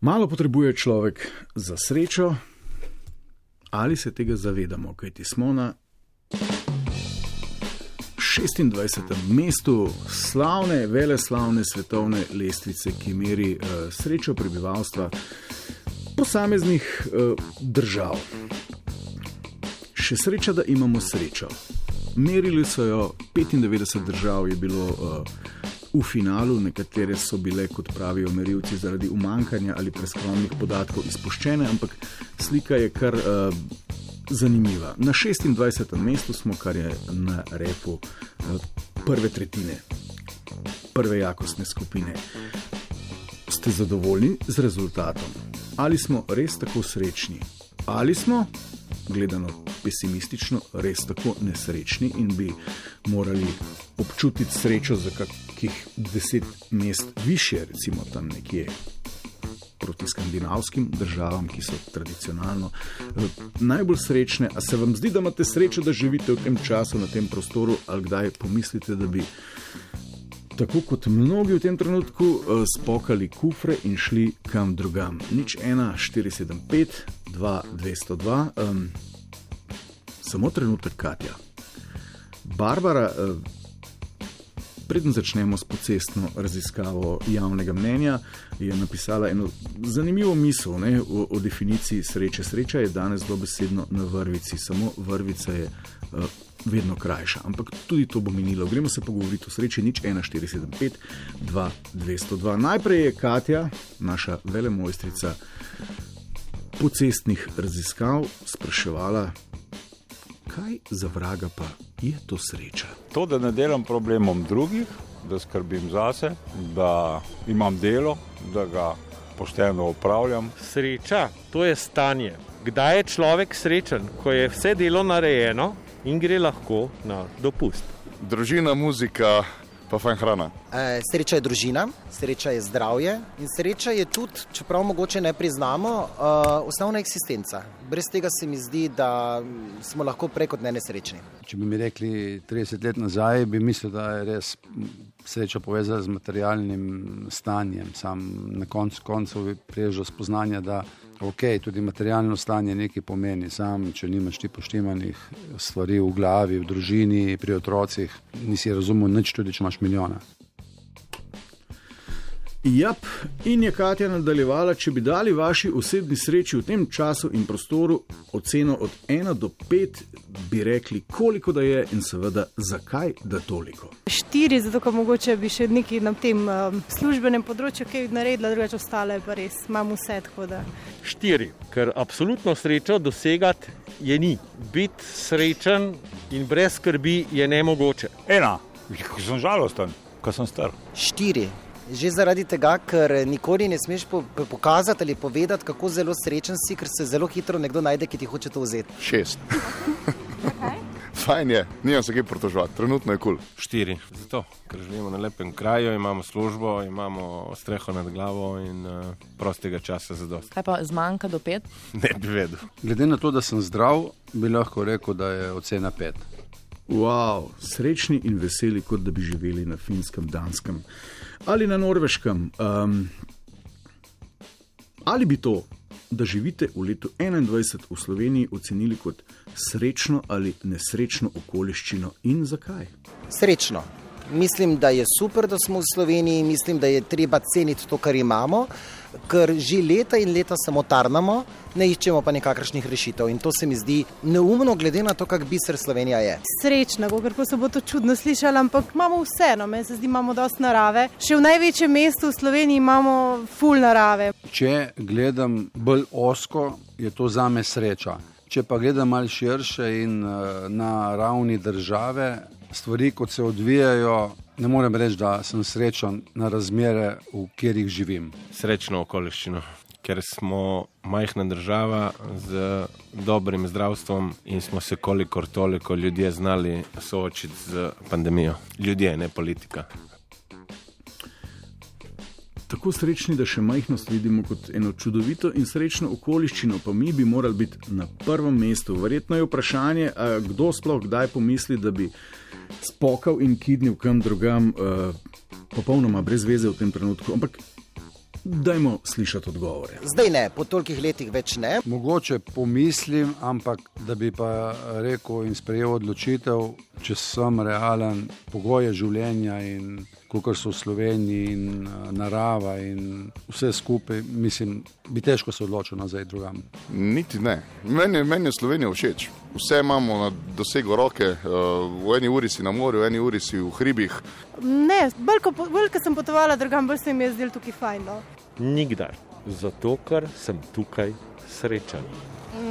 Malo potrebuje človek za srečo, ali se tega zavedamo, kajti smo na 26. mestu slavne, vele slavne svetovne lestvice, ki meri uh, srečo prebivalstva posameznih uh, držav. Še sreča, da imamo srečo. Merili so jo 95 držav, je bilo uh, v finalu, nekatere so bile, kot pravijo merilci, zaradi umankanja ali preskromnih podatkov izpuščene, ampak slika je kar uh, zanimiva. Na 26. mestu smo, kar je na repu uh, prve tretjine, prve jakostne skupine. Ste zadovoljni z rezultatom? Ali smo res tako srečni? Ali smo, gledano pesimistično, res tako nesrečni in bi morali občutiti srečo za kakih deset mest više, recimo tam nekje. Proti skandinavskim državam, ki so tradicionalno eh, najbolj srečne, a se vam zdi, da imate srečo, da živite v tem času, na tem prostoru, ali kdaj pomislite, da bi tako kot mnogi v tem trenutku eh, spokali kufre in šli kam drugam. Nič 1, 475, 2, 202, um, samo trenutek, Katja. Barbara. Preden začnemo s pocestno raziskavo javnega mnenja, je napisala eno zanimivo misel ne, o, o definiciji sreče. Sreča je danes dobesedno na vrvici, samo vrvica je uh, vedno krajša. Ampak tudi to bo minilo. Gremo se pogovoriti o sreči, nič 1475, 2202. Najprej je Katja, naša velemojstrica pocestnih raziskav, spraševala, kaj za vraga pa je to sreča? To, da ne delam problemom drugih, da skrbim zase, da imam delo, da ga pošteno upravljam. Sreča, to je stanje. Kdaj je človek srečen, ko je vse delo narejeno in gre lahko na dopust? Družina, muzika, pa fajn hrana. E, sreča je družina, sreča je zdravje in sreča je tudi, čeprav mogoče ne priznamo, uh, osnovna eksistenca. Brez tega se mi zdi, da smo lahko prej kot ne nesrečni. Če bi mi rekli 30 let nazaj, bi mislil, da je res sreča povezana z materialnim stanjem. Sam na koncu koncev priježo spoznanja, da ok, tudi materialno stanje nekaj pomeni. Sam, če nimaš ti poštimanih stvari v glavi, v družini, pri otrocih, nisi razumel nič, tudi če imaš milijona. Jap, in je Katja nadaljevala, če bi dali vaši osebni sreči v tem času in prostoru oceno od 1 do 5, bi rekli, koliko da je in seveda zakaj da toliko. Štiri, zato ker mogoče bi še nekaj na tem um, službenem področju kaj naredila, drugače ostale pa res imam vse tako da. Štiri, ker absolutno srečo dosegati je ni. Biti srečen in brez skrbi je nemogoče. Ena, ko sem žalosten, ko sem star. Štiri. Že zaradi tega, ker nikoli ne smeš po, pokazati ali povedati, kako zelo srečen si, ker se zelo hitro nekdo najde, ki ti hoče to vzeti. Šest. Fajn je, nimam se kaj protožovati, trenutno je kul. Cool. Štiri. Zato, ker živimo na lepem kraju, imamo službo, imamo streho nad glavo in uh, prostega časa za dosti. Kaj pa zmanjka do pet? Ne bi vedel. Glede na to, da sem zdrav, bi lahko rekel, da je ocena pet. Wow, srečni in veseli, kot da bi živeli na finskem, danskem ali na norveškem. Um, ali bi to, da živite v letu 2021 v Sloveniji, ocenili kot srečno ali nesrečno okoliščino in zakaj? Srečno. Mislim, da je super, da smo v Sloveniji, mislim, da je treba ceniti to, kar imamo, ker že leta in leta samo tarnamo, ne iščemo pa nekakršnih rešitev. In to se mi zdi neumno, glede na to, kak biser Slovenija je. Srečna, ker se bo to čudno slišalo, ampak imamo vseeno, meni se zdi, imamo dosti narave. Še v največjem mestu v Sloveniji imamo full narave. Če gledam bolj osko, je to za me sreča. Če pa gledam malo širše in uh, na ravni države, stvari, kot se odvijajo, ne morem reči, da sem srečen na razmere, v katerih živim. Srečno okoliščino, ker smo majhna država z dobrim zdravstvom in smo se kolikor toliko ljudje znali soočiti z pandemijo. Ljudje, ne politika. Tako srečni, da še majhnost vidimo kot eno čudovito in srečno okoliščino, pa mi bi morali biti na prvem mestu. Verjetno je vprašanje, kdo sploh kdaj pomisli, da bi spokal in kidnil kam drugam, uh, popolnoma brez veze v tem trenutku. Ampak Dajmo slišati odgovore. Zdaj ne, po tolikih letih več ne. Mogoče pomislim, ampak da bi pa rekel in sprejel odločitev, če sem realen, pogoje življenja in kako so v Sloveniji in uh, narava in vse skupaj, mislim, bi težko se odločil nazaj drugam. Niti ne. Meni, meni je Slovenija všeč. Vse imamo na dosegu roke, uh, v eni uri si na morju, v eni uri si v hribih. Ne, bolj ko, bolj, ko sem potovala drugam, bolj se mi je zdelo tukaj fajn. No. Nikdar. Zato, ker sem tukaj srečen.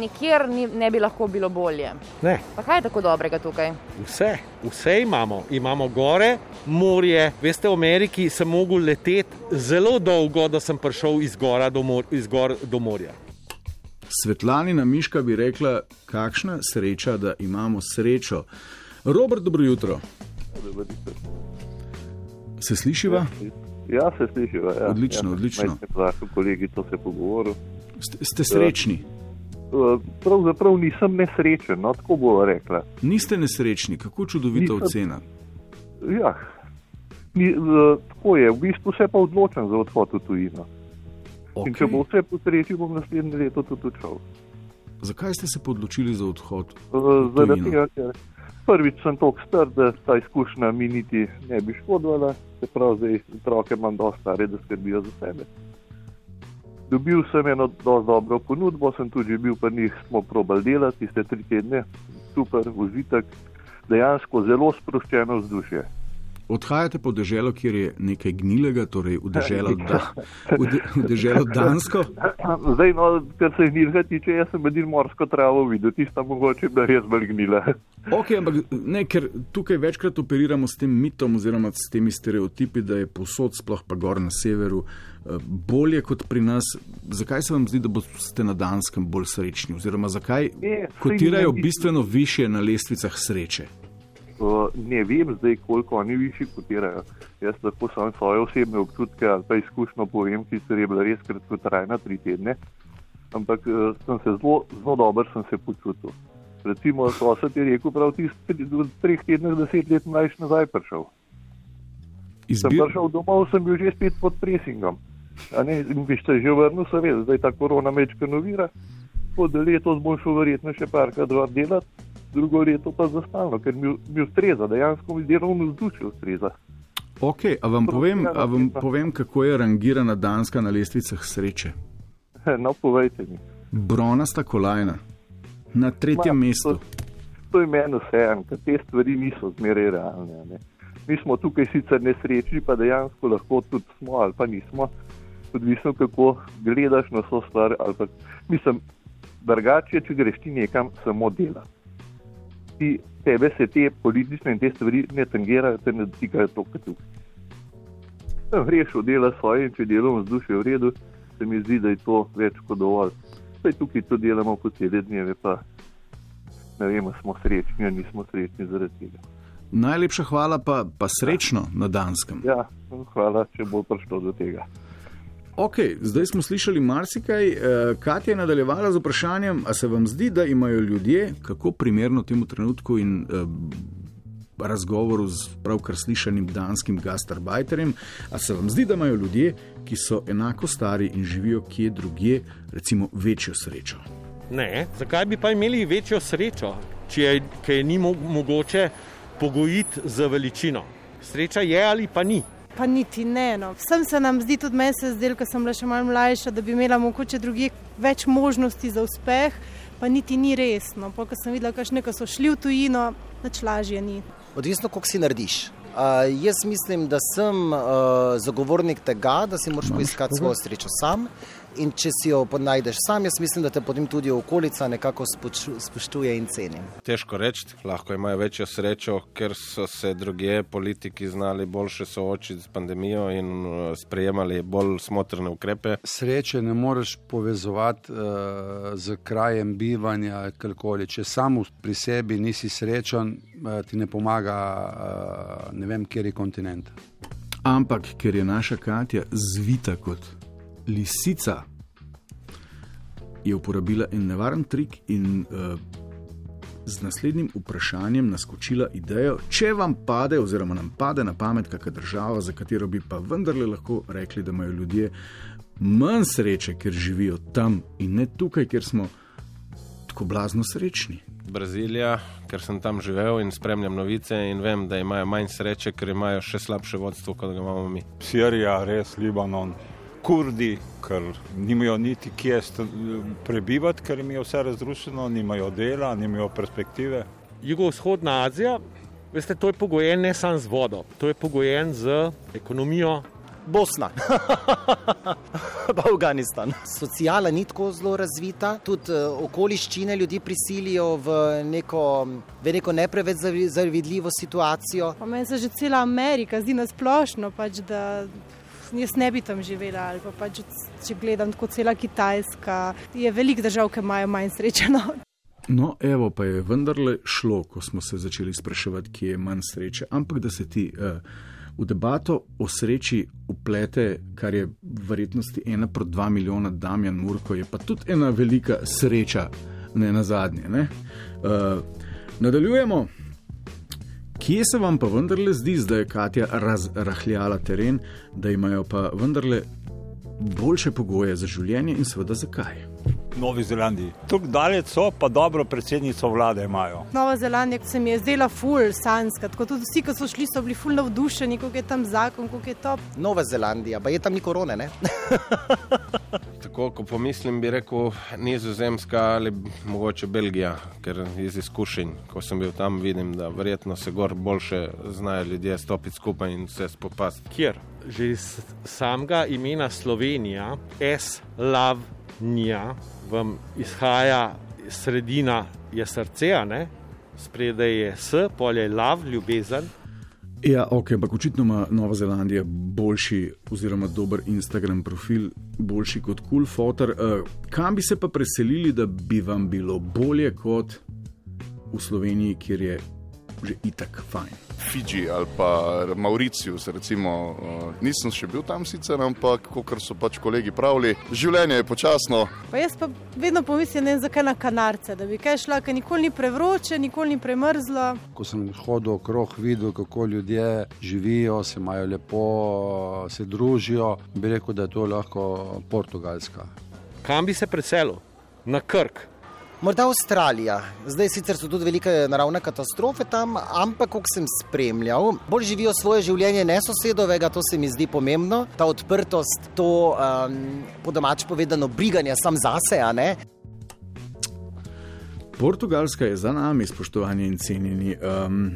Nikjer ni, ne bi lahko bilo bolje. Ne, Pa kaj je tako dobrega tukaj? vse, vse imamo. Imamo gore, morje. Veste, v Ameriki sem mogel leteti zelo dolgo, da sem prišel iz, gora do, mor iz gor do morja. Svetlanina Miška bi rekla, kakšna sreča, da imamo srečo. Robert, dobro jutro. Se slišiva? Ja, se sliši. Ja. Odlično, ja, odlično. Med vašo kolegico se pogovoril. Ste, ste srečni? Eh, Pravzaprav nisem nesrečen, no, tako bo rekla. Niste nesrečni, kako čudovita Nisem. ocena. Ja, ni, eh, tako je, v bistvu se pa odločam za odhod v tujino. Okay. In če bo vse po sreči, bom naslednje leto tudi odšel. Zakaj ste se odločili za odhod? Eh, Zaradi tega, ker prvič sem tako star, da ta izkušnja mi niti ne bi škodovala, se pravi, zdaj otroke imam dosti stare, da skrbijo za sebe. Dobil sem eno dosti dobro ponudbo, sem tudi bil pri njih, smo probali delati tiste tri tedne, super užitek, dejansko zelo sproščeno vzdušje. Odhajate po deželo, kjer je nekaj gnilega, torej v deželo, da, v de, v deželo Dansko. Zdaj, no, kar se gnilga tiče, jaz sem edin morsko travo videl, tista mogoče bi res bolj gnila. Ok, ampak ne, ker tukaj večkrat operiramo s tem mitom oziroma s temi stereotipi, da je posod, sploh pa gor na severu, eh, bolje kot pri nas. Zakaj se vam zdi, da boste na Danskem bolj srečni? Oziroma zakaj kotirajo bistveno više na lestvicah sreče? Uh, ne vem zdaj, koliko oni višji kotirajo. Jaz lahko samo svoje osebne občutke ali pa izkušnjo povem, ki se je bila res kratkotrajna, tri tedne. Ampak uh, sem se zelo, zelo dobro sem se počutil. Recimo, sosed je rekel, prav tisti v treh tednih deset let mlajši nazaj prišel. Sem Izbir... prišel domov, sem bil že spet pod presingom. Ne, in bi se že vrnil, seveda, zdaj ta korona mečka novira. Pod letos bom šel verjetno še parkrat delati, drugo leto pa za stalno, ker mi, mi ustreza, dejansko mi delovno vzdušje ustreza. Ok, a vam, povem, a vam povem, kako je rangirana Danska na lestvicah sreče? No, povejte mi. Bronasta kolajna na tretjem Ma, mestu. To je meni vseeno, ker te stvari niso zmeraj realne. Ne. Mi smo tukaj sicer nesrečni, pa dejansko lahko tudi smo ali pa nismo, odvisno kako gledaš na so stvar. ali Pa, mislim, drugače, če greš ti nekam samo delati. Ti, tebe se te politične in te stvari ne tangirajo, te ne dotikajo to, kot tukaj. Tam greš v dela svoje in če delovno vzdušje je v redu, se mi zdi, da je to več kot dovolj. Saj tukaj to delamo po cele dneve, pa ne vemo, smo srečni ali nismo srečni zaradi tega. Najlepša hvala, pa, pa srečno na Danskem. Ja, hvala, če bo prišlo do tega. Ok, zdaj smo slišali marsikaj. Eh, Katja je nadaljevala z vprašanjem, a se vam zdi, da imajo ljudje, kako primerno temu trenutku in eh, razgovoru z pravkar slišanim danskim gastarbajterjem, a se vam zdi, da imajo ljudje, ki so enako stari in živijo kje drugje, recimo večjo srečo? Ne, zakaj bi pa imeli večjo srečo, če je, je ni mo mogoče pogojiti z veličino? Sreča je ali pa ni. Pa niti ne. No. Vsem se nam zdi, tudi meni se je zdelo, ko sem bila še malo mlajša, da bi imela mogoče drugje več možnosti za uspeh, pa niti ni res. No. Pa, ko sem videla, kakšne ko so šli v tujino, nič lažje ni. Odvisno, koliko si narediš. Uh, jaz mislim, da sem uh, zagovornik tega, da si moraš poiskati svojo srečo sam. In če si jo najdeš sam, jaz mislim, da te potem tudi okolica nekako spoštuje in ceni. Težko reči, lahko imajo večjo srečo, ker so se druge politiki znali boljše soočiti s pandemijo in uh, sprejemali bolj smotrne ukrepe. Sreče ne moreš povezovati uh, z krajem bivanja, karkoli. Če sam pri sebi nisi srečen, uh, ti ne pomaga uh, ne vem, kjer je kontinent. Ampak ker je naša Katja zvita kot lisica, je uporabila en nevaren trik in uh, z naslednjim vprašanjem naskočila idejo, če vam pade, oziroma nam pade na pamet kakšna država, za katero bi pa vendarle lahko rekli, da imajo ljudje manj sreče, ker živijo tam in ne tukaj, ker smo tako blazno srečni. Brazilija, ker sem tam živel in spremljam novice in vem, da imajo manj sreče, ker imajo še slabše vodstvo, kot ga imamo mi. Sirija, res Libanon, Kurdi, ker nimajo niti kje prebivati, ker jim je vse razrušeno, nimajo dela, nimajo perspektive. Jugovzhodna Azija, veste, to je pogojen ne samo z vodo, to je pogojen z ekonomijo. Bosna, pa Afganistan. Sociala ni tako zelo razvita, tudi okoliščine ljudi prisilijo v neko, v neko ne preveč zavidljivo situacijo. Pa meni se že cela Amerika zdi nasplošno, pač, da jaz ne bi tam živela. Pa pač, če gledam tako cela Kitajska, je veliko držav, ki imajo manj srečeno. No, evo pa je vendarle šlo, ko smo se začeli spraševati, kje je manj sreče. Ampak da se ti uh, v debato o sreči uplete, kar je verjetnosti ena proti dva milijona, Damjan Murko, je pa tudi ena velika sreča, ne na zadnje. Ne? Uh, nadaljujemo. Kje se vam pa vendarle zdi, da je Katja razrahljala teren, da imajo pa vendarle boljše pogoje za življenje in seveda zakaj? Novi Zelandiji. Tukaj daleč so, pa dobro predsednico vlade imajo. Nova Zelandija se mi je zdela ful, sanska. Tako tudi vsi, ki so šli, so bili ful navdušeni, kako je tam zakon, kako je top. Nova Zelandija, pa je tam ni korone, ne? Tako, ko pomislim, bi rekel Nizozemska ali mogoče Belgija, ker iz izkušenj, ko sem bil tam, vidim, da verjetno se gor boljše znajo ljudje stopiti skupaj in se spopasti. Kjer? Že iz samega imena Slovenija, S, Lav, Nja, vam izhaja sredina, je srce, spredaj je S, polje je lav, ljubezen. Ja, ok, ampak očitno ima Nova Zelandija boljši, oziroma dober Instagram profil, boljši kot Cool Fotor. Uh, kam bi se pa preselili, da bi vam bilo bolje kot v Sloveniji, kjer je že itak fajn? Fidži ali pa Mauricius, recimo, nisem še bil tam sicer, ampak kot so pač kolegi pravili, življenje je počasno. Pa jaz pa vedno pomislim, ne zakaj na kanarce, da bi kaj šla, ker nikoli ni prevroče, nikoli ni premrzlo. Ko sem hodil okrog, videl, kako ljudje živijo, se imajo lepo, se družijo, bi rekel, da je to lahko Portugalska. Kam bi se preselil? Na Krk. Morda Avstralija. Zdaj sicer so tudi velike naravne katastrofe tam, ampak kot sem spremljal, bolj živijo svoje življenje ne sosedovega, to se mi zdi pomembno. Ta odprtost, to um, po domač povedano briganje sam zase, a ne. Portugalska je za nami, spoštovani in cenjeni. Um,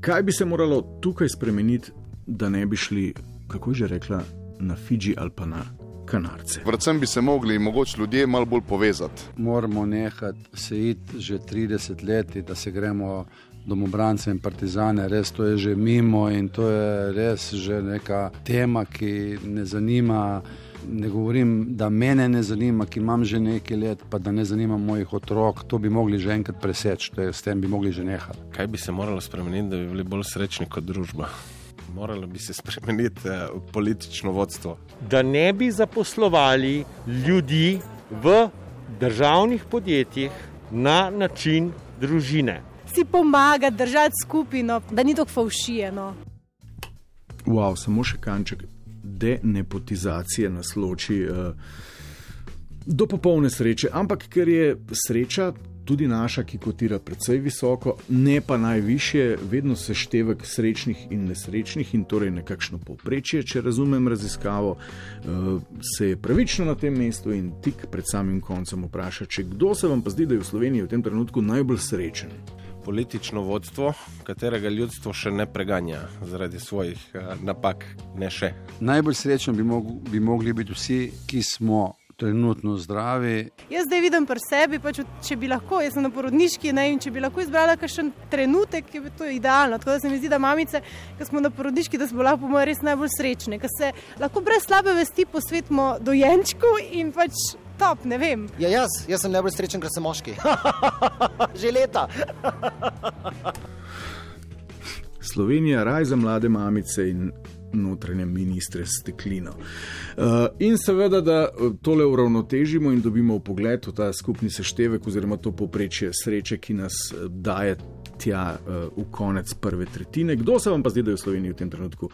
kaj bi se moralo tukaj spremeniti, da ne bi šli, kako že rekla, na Fidži ali pa na Kanarce? Predvsem bi se mogli mogoče ljudje malo bolj povezati. Moramo nehati se iti že 30 let, da se gremo domobrance in partizane, res to je že mimo in to je res že neka tema, ki ne zanima. Ne govorim, da mene ne zanima, ki imam že nekaj let, pa da ne zanima mojih otrok. To bi mogli že enkrat preseči, to je s tem bi mogli že nehati. Kaj bi se moralo spremeniti, da bi bili bolj srečni kot družba? Moralo bi se spremeniti eh, politično vodstvo. Da ne bi zaposlovali ljudi v državnih podjetjih na način družine. Si pomagati, držati skupino, da ni tako faušijeno. Wow, samo še kanček denepotizacije nas loči uh, do popolne sreče. Ampak ker je sreča tudi naša, ki kotira precej visoko, ne pa najvišje, vedno seštevek srečnih in nesrečnih, in torej nekakšno povprečje, če razumem raziskavo, uh, se je pravično na tem mestu in tik pred samim koncem vpraša, če kdo se vam pa zdi, da je v Sloveniji v tem trenutku najbolj srečen. Politično vodstvo, katerega ljudstvo še ne preganja zaradi svojih uh, napak, ne še. Najbolj srečni bi, mog bi mogli biti vsi, ki smo trenutno zdravi. Jaz zdaj vidim pri sebi, pač, če bi lahko, jaz sem na porodniški ne, in če bi lahko izbrala kakšen trenutek, je to idealno. Tako da se mi zdi, da mamice, ki smo na porodniški, da smo lahko moje res najbolj srečne, ker se lahko brez slabe vesti posvetimo dojenčku in pač top, ne vem. Ja, jaz, jaz sem najbolj srečen, ker sem moški. Že leta. Slovenija, raj za mlade mamice in notranje ministre steklino. Uh, in seveda, da tole uravnotežimo in dobimo pogled v ta skupni seštevek, oziroma to poprečje sreče, ki nas daje tja v konec prve tretjine. Kdo se vam pa zdi, da je v Sloveniji v tem trenutku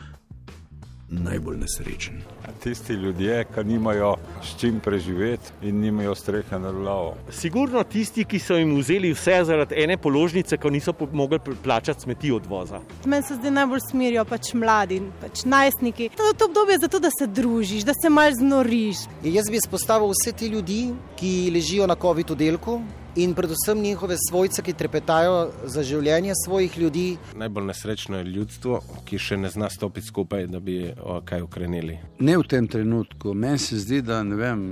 najbolj nesrečen? Tisti ljudje, ki nimajo s čim preživeti in nimajo strehe nad glavo. Sigurno tisti, ki so jim vzeli vse zaradi ene položnice, ko niso mogli plačati smeti odvoza. Meni se zdaj najbolj smirijo pač mladi, pač najstniki. To je to obdobje zato, da se družiš, da se mal znoriš. Jaz bi izpostavil vse te ljudi, ki ležijo na COVID oddelku in predvsem njihove svojce, ki trepetajo za življenje svojih ljudi. Najbolj nesrečno je ljudstvo, ki še ne zna stopiti skupaj, da bi o, kaj ukrenili. Ne v tem trenutku. Meni se zdi, da ne vem,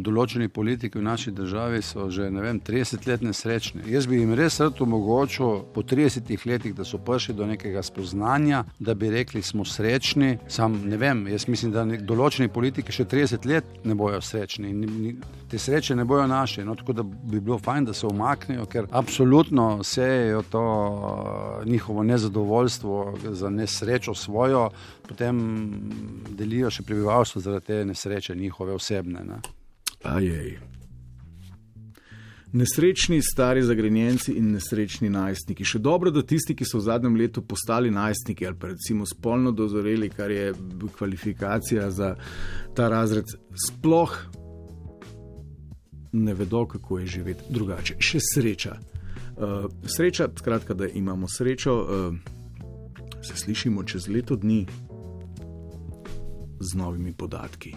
določeni politiki v naši državi so že ne vem, 30 let nesrečni. Jaz bi jim res rad omogočil po 30 letih, da so prišli do nekega spoznanja, da bi rekli, smo srečni. Sam ne vem, jaz mislim, da nek, določeni politiki še 30 let ne bojo srečni in ni- te sreče ne bojo naše. No, tako da bi bilo fajn, da se umaknejo, ker absolutno sejejo to eh, njihovo nezadovoljstvo za nesrečo svojo, potem delijo še prebivalstvo zaradi te nesreče njihove osebne. Ne. Ajej. Nesrečni stari zagrenjenci in nesrečni najstniki. Še dobro, da tisti, ki so v zadnjem letu postali najstniki ali pa recimo spolno dozoreli, kar je kvalifikacija za ta razred, sploh ne vedo, kako je živeti drugače. Še sreča. Uh, sreča, skratka, da imamo srečo, uh, se slišimo čez leto dni z novimi podatki.